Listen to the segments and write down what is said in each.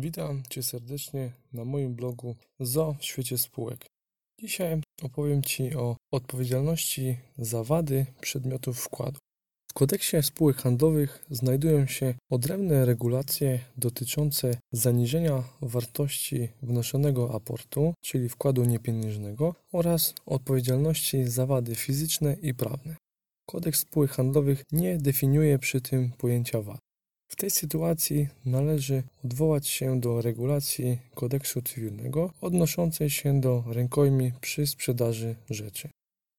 Witam Cię serdecznie na moim blogu ZO w świecie spółek. Dzisiaj opowiem Ci o odpowiedzialności za wady przedmiotów wkładu. W kodeksie spółek handlowych znajdują się odrębne regulacje dotyczące zaniżenia wartości wnoszonego aportu, czyli wkładu niepieniężnego, oraz odpowiedzialności za wady fizyczne i prawne. Kodeks spółek handlowych nie definiuje przy tym pojęcia wad. W tej sytuacji należy odwołać się do regulacji kodeksu cywilnego odnoszącej się do rękojmi przy sprzedaży rzeczy.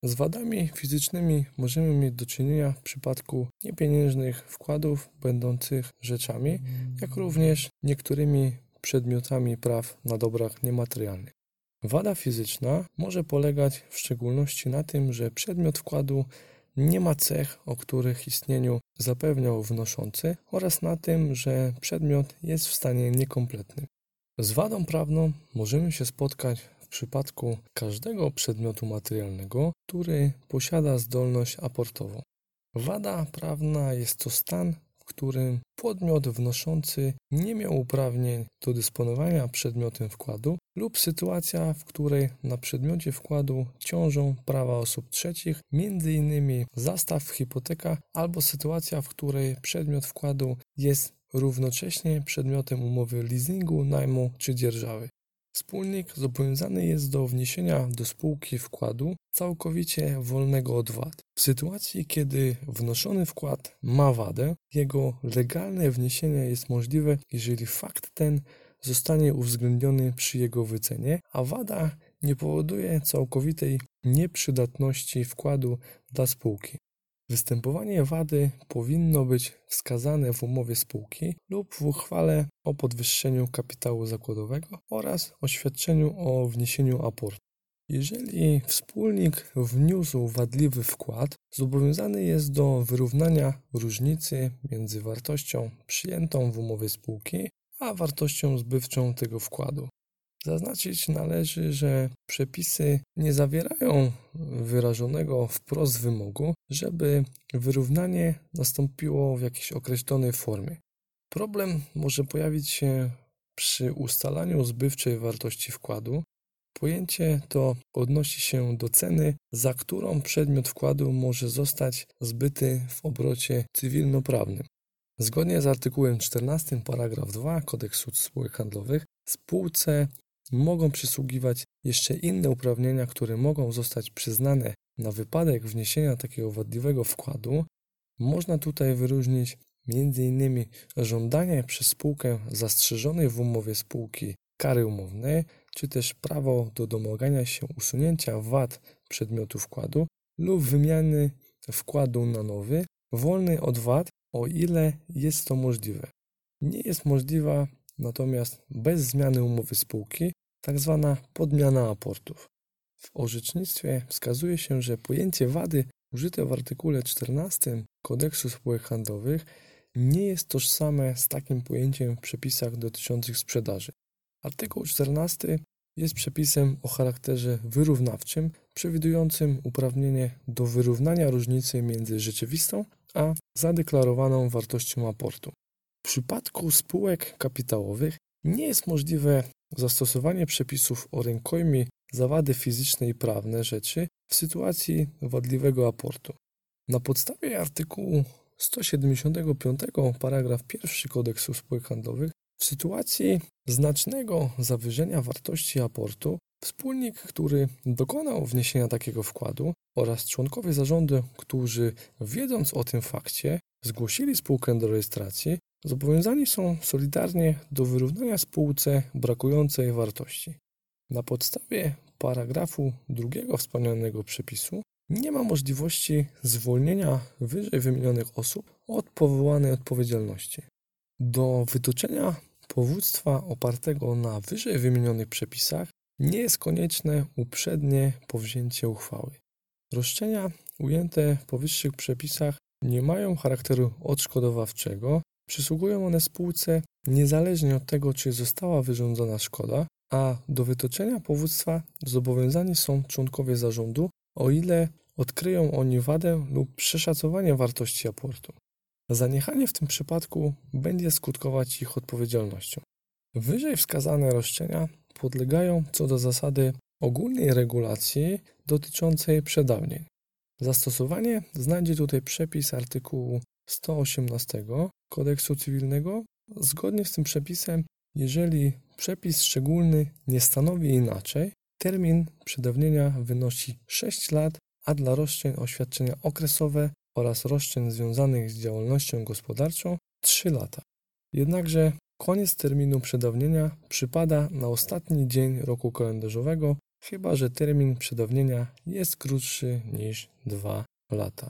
Z wadami fizycznymi możemy mieć do czynienia w przypadku niepieniężnych wkładów będących rzeczami, jak również niektórymi przedmiotami praw na dobrach niematerialnych. Wada fizyczna może polegać w szczególności na tym, że przedmiot wkładu nie ma cech, o których istnieniu zapewniał wnoszący oraz na tym, że przedmiot jest w stanie niekompletnym. Z wadą prawną możemy się spotkać w przypadku każdego przedmiotu materialnego, który posiada zdolność aportową. Wada prawna jest to stan, którym podmiot wnoszący nie miał uprawnień do dysponowania przedmiotem wkładu lub sytuacja, w której na przedmiocie wkładu ciążą prawa osób trzecich, m.in. zastaw, hipoteka albo sytuacja, w której przedmiot wkładu jest równocześnie przedmiotem umowy leasingu, najmu czy dzierżawy. Wspólnik zobowiązany jest do wniesienia do spółki wkładu całkowicie wolnego od wad. W sytuacji, kiedy wnoszony wkład ma wadę, jego legalne wniesienie jest możliwe, jeżeli fakt ten zostanie uwzględniony przy jego wycenie, a wada nie powoduje całkowitej nieprzydatności wkładu dla spółki. Występowanie wady powinno być wskazane w umowie spółki lub w uchwale o podwyższeniu kapitału zakładowego oraz oświadczeniu o wniesieniu aportu. Jeżeli wspólnik wniósł wadliwy wkład, zobowiązany jest do wyrównania różnicy między wartością przyjętą w umowie spółki a wartością zbywczą tego wkładu. Zaznaczyć należy, że przepisy nie zawierają wyrażonego wprost wymogu, żeby wyrównanie nastąpiło w jakiejś określonej formie. Problem może pojawić się przy ustalaniu zbywczej wartości wkładu. Pojęcie to odnosi się do ceny, za którą przedmiot wkładu może zostać zbyty w obrocie cywilnoprawnym. Zgodnie z artykułem 14 paragraf 2 Kodeksu spółek handlowych spółce mogą przysługiwać jeszcze inne uprawnienia, które mogą zostać przyznane na wypadek wniesienia takiego wadliwego wkładu. Można tutaj wyróżnić m.in. żądanie przez spółkę zastrzeżonej w umowie spółki kary umownej, czy też prawo do domagania się usunięcia wad przedmiotu wkładu lub wymiany wkładu na nowy, wolny od wad, o ile jest to możliwe. Nie jest możliwa natomiast bez zmiany umowy spółki tak zwana podmiana aportów. W orzecznictwie wskazuje się, że pojęcie wady użyte w artykule 14 Kodeksu Spółek Handlowych nie jest tożsame z takim pojęciem w przepisach dotyczących sprzedaży. Artykuł 14 jest przepisem o charakterze wyrównawczym, przewidującym uprawnienie do wyrównania różnicy między rzeczywistą a zadeklarowaną wartością aportu. W przypadku spółek kapitałowych nie jest możliwe zastosowanie przepisów o rękojmi za wady fizyczne i prawne rzeczy w sytuacji wadliwego aportu. Na podstawie artykułu 175 paragraf 1 kodeksu spółek handlowych w sytuacji znacznego zawyżenia wartości aportu wspólnik, który dokonał wniesienia takiego wkładu oraz członkowie zarządu, którzy wiedząc o tym fakcie zgłosili spółkę do rejestracji, zobowiązani są solidarnie do wyrównania spółce brakującej wartości. Na podstawie paragrafu drugiego wspomnianego przepisu nie ma możliwości zwolnienia wyżej wymienionych osób od powołanej odpowiedzialności. Do wytoczenia powództwa opartego na wyżej wymienionych przepisach nie jest konieczne uprzednie powzięcie uchwały. Roszczenia ujęte w powyższych przepisach nie mają charakteru odszkodowawczego, przysługują one spółce niezależnie od tego, czy została wyrządzona szkoda, a do wytoczenia powództwa zobowiązani są członkowie zarządu, o ile odkryją oni wadę lub przeszacowanie wartości aportu. Zaniechanie w tym przypadku będzie skutkować ich odpowiedzialnością. Wyżej wskazane roszczenia podlegają co do zasady ogólnej regulacji dotyczącej przedawnień. Zastosowanie znajdzie tutaj przepis artykułu 118 Kodeksu Cywilnego. Zgodnie z tym przepisem, jeżeli przepis szczególny nie stanowi inaczej, termin przedawnienia wynosi 6 lat, a dla roszczeń o świadczenia okresowe oraz roszczeń związanych z działalnością gospodarczą 3 lata. Jednakże koniec terminu przedawnienia przypada na ostatni dzień roku kalendarzowego, chyba że termin przedawnienia jest krótszy niż 2 lata.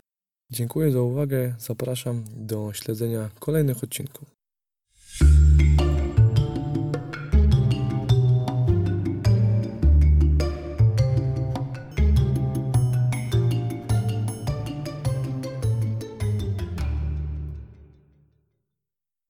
Dziękuję za uwagę, zapraszam do śledzenia kolejnych odcinków.